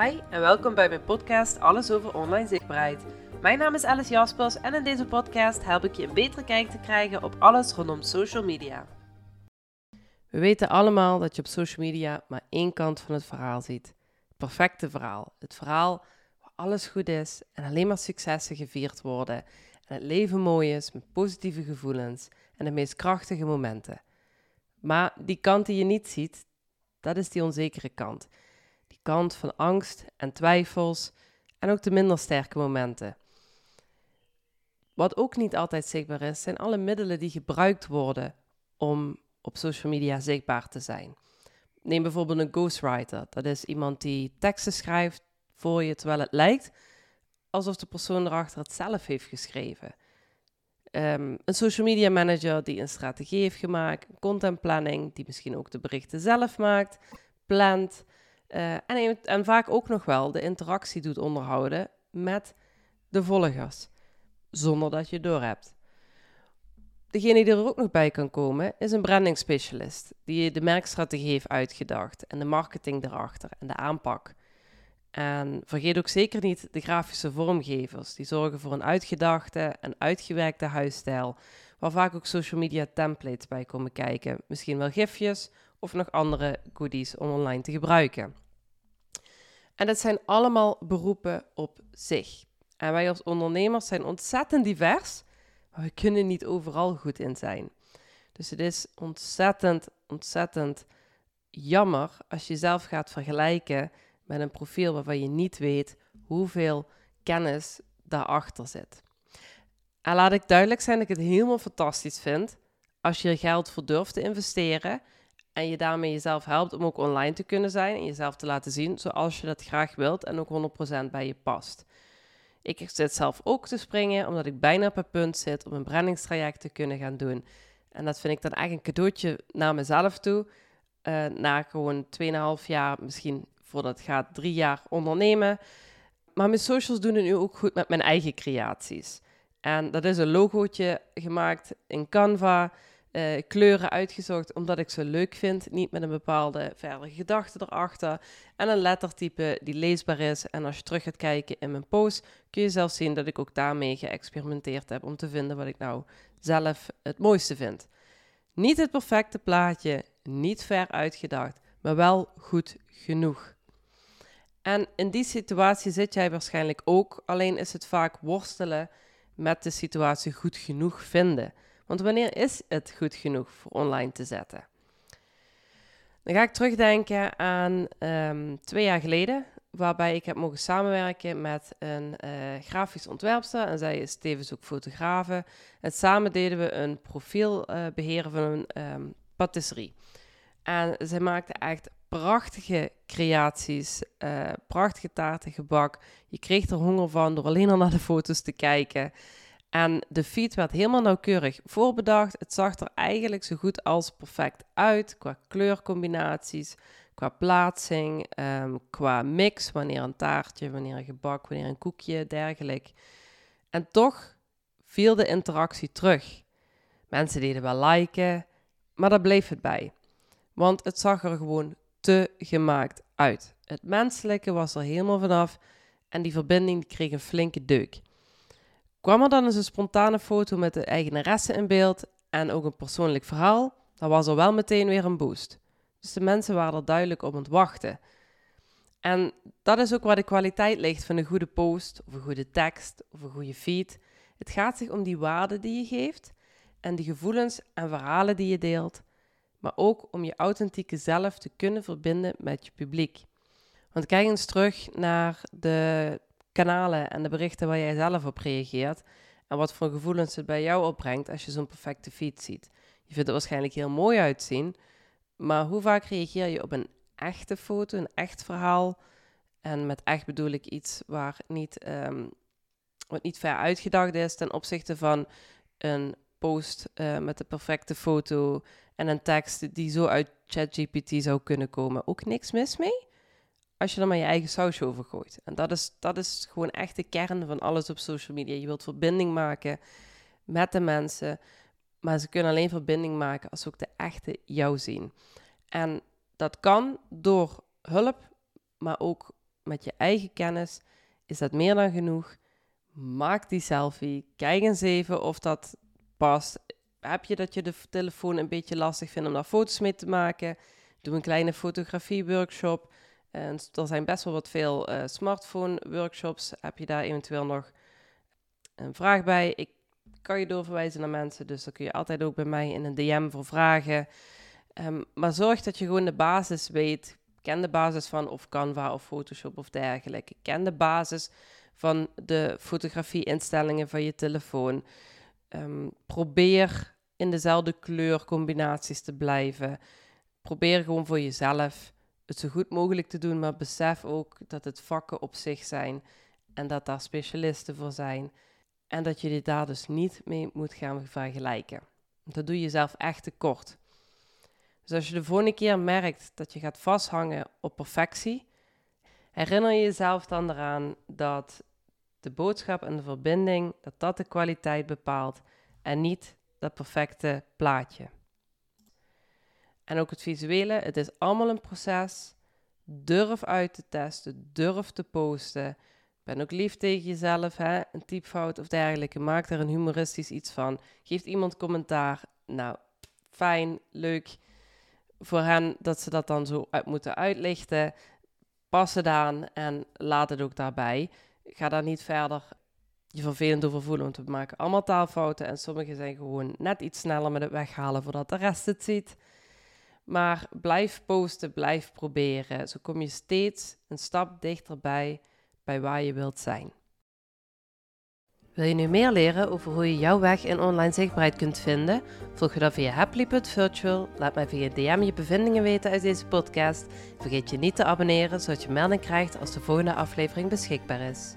Hi en welkom bij mijn podcast Alles over online zichtbaarheid. Mijn naam is Alice Jaspers en in deze podcast help ik je een betere kijk te krijgen op alles rondom social media. We weten allemaal dat je op social media maar één kant van het verhaal ziet. Het perfecte verhaal. Het verhaal waar alles goed is en alleen maar successen gevierd worden. En het leven mooi is met positieve gevoelens en de meest krachtige momenten. Maar die kant die je niet ziet, dat is die onzekere kant kant van angst en twijfels en ook de minder sterke momenten. Wat ook niet altijd zichtbaar is, zijn alle middelen die gebruikt worden om op social media zichtbaar te zijn. Neem bijvoorbeeld een ghostwriter. Dat is iemand die teksten schrijft voor je terwijl het lijkt alsof de persoon erachter het zelf heeft geschreven. Ehm, een social media manager die een strategie heeft gemaakt, een content planning die misschien ook de berichten zelf maakt, plant, uh, en, vaak ook nog wel de interactie doet onderhouden met de volgers, zonder dat je door hebt. Degene die er ook nog bij kan komen, is een branding specialist, die de merkstrategie heeft uitgedacht en de marketing erachter en de aanpak. En vergeet ook zeker niet de grafische vormgevers, die zorgen voor een uitgedachte en uitgewerkte huisstijl, waar vaak ook social media templates bij komen kijken, misschien wel gifjes of nog andere goodies om online te gebruiken. En dat zijn allemaal beroepen op zich. En wij als ondernemers zijn ontzettend divers, maar we kunnen niet overal goed in zijn. Dus het is ontzettend, ontzettend jammer als je zelf gaat vergelijken met een profiel waarvan je niet weet hoeveel kennis daarachter zit. En laat ik duidelijk zijn dat ik het helemaal fantastisch vind als je er geld voor durft te investeren en je daarmee jezelf helpt om ook online te kunnen zijn en jezelf te laten zien zoals je dat graag wilt en ook 100% bij je past. Ik zit zelf ook te springen omdat ik bijna op het punt zit om een brandingstraject te kunnen gaan doen. En dat vind ik dan eigenlijk een cadeautje naar mezelf toe. Uh, na gewoon 2,5 jaar, misschien voordat het gaat, drie jaar ondernemen. Maar mijn socials doen het nu ook goed met mijn eigen creaties. En dat is een logootje gemaakt in Canva. Eh, kleuren uitgezocht omdat ik ze leuk vind. Niet met een bepaalde verdere gedachte erachter. En een lettertype die leesbaar is. En als je terug gaat kijken in mijn post, kun je zelf zien dat ik ook daarmee geëxperimenteerd heb om te vinden wat ik nou zelf het mooiste vind. Niet het perfecte plaatje, niet ver uitgedacht, maar wel goed genoeg. En in die situatie zit jij waarschijnlijk ook, alleen is het vaak worstelen met de situatie goed genoeg vinden. Want wanneer is het goed genoeg voor online te zetten? Dan ga ik terugdenken aan um, twee jaar geleden, waarbij ik heb mogen samenwerken met een uh, grafisch ontwerpster. En zij is tevens ook fotografe. En samen deden we een profiel uh, beheren van een um, patisserie. En zij maakte echt prachtige creaties, uh, prachtige taarten, gebak. Je kreeg er honger van door alleen al naar de foto's te kijken. En de feed werd helemaal nauwkeurig voorbedacht. Het zag er eigenlijk zo goed als perfect uit qua kleurcombinaties, qua plaatsing, ehm, qua mix, wanneer een taartje, wanneer een gebak, wanneer een koekje, dergelijk. En toch viel de interactie terug. Mensen deden wel liken, maar daar bleef het bij. Want het zag er gewoon te gemaakt uit. Het menselijke was er helemaal vanaf en die verbinding kreeg een flinke deuk. Kwam er dan eens een spontane foto met de eigenaresse in beeld en ook een persoonlijk verhaal, dan was er wel meteen weer een boost. Dus de mensen waren er duidelijk op aan het wachten. En dat is ook waar de kwaliteit ligt van een goede post, of een goede tekst, of een goede feed. Het gaat zich om die waarde die je geeft en de gevoelens en verhalen die je deelt, maar ook om je authentieke zelf te kunnen verbinden met je publiek. Want kijk eens terug naar de kanalen en de berichten waar jij zelf op reageert. En wat voor gevoelens het bij jou opbrengt als je zo'n perfecte feed ziet. Je vindt het waarschijnlijk heel mooi uitzien. Maar hoe vaak reageer je op een echte foto, een echt verhaal? En met echt bedoel ik iets waar niet, um, wat niet ver uitgedacht is ten opzichte van een post uh, met de perfecte foto en een tekst die zo uit ChatGPT zou kunnen komen. Ook niks mis mee als je er maar je eigen sausje over gooit. En dat is, dat is gewoon echt de kern van alles op social media. Je wilt verbinding maken met de mensen, maar ze kunnen alleen verbinding maken als ze ook de echte jou zien. En dat kan door hulp, maar ook met je eigen kennis is dat meer dan genoeg. Maak die selfie. Kijk eens even of dat past. Heb je dat je de telefoon een beetje lastig vindt om daar foto's mee te maken? Doe een kleine fotografie-workshop. En er zijn best wel wat veel uh, smartphone-workshops. Heb je daar eventueel nog een vraag bij? Ik kan je doorverwijzen naar mensen, dus dan kun je altijd ook bij mij in een DM voor vragen. Ehm, maar zorg dat je gewoon de basis weet. Ken de basis van of Canva of Photoshop of dergelijke. Ken de basis van de fotografie-instellingen van je telefoon. Um, probeer in dezelfde kleurcombinaties te blijven. Probeer gewoon voor jezelf het zo goed mogelijk te doen, maar besef ook dat het vakken op zich zijn en dat daar specialisten voor zijn en dat je dit daar dus niet mee moet gaan vergelijken. Dat doe je jezelf echt tekort. Dus als je de volgende keer merkt dat je gaat vasthangen op perfectie, herinner je jezelf dan eraan dat de boodschap en de verbinding, dat dat de kwaliteit bepaalt en niet dat perfecte plaatje. En ook het visuele, het is allemaal een proces. Durf uit te testen, durf te posten. Ben ook lief tegen jezelf, hè? een typfout of dergelijke. Maak er een humoristisch iets van. Geeft iemand commentaar. Nou, fijn, leuk voor hen dat ze dat dan zo uit moeten uitlichten. Pas het aan en laat het ook daarbij. Ga daar niet verder je vervelend over voelen, want we maken allemaal taalfouten en sommige zijn gewoon net iets sneller met het weghalen voordat de rest het ziet. Maar blijf posten, blijf proberen. Zo kom je steeds een stap dichterbij bij waar je wilt zijn. Wil je nu meer leren over hoe je jouw weg in online zichtbaarheid kunt vinden? Volg je dan via happily.virtual. Laat mij via DM je bevindingen weten uit deze podcast. Vergeet je niet te abonneren, zodat je melding krijgt als de volgende aflevering beschikbaar is.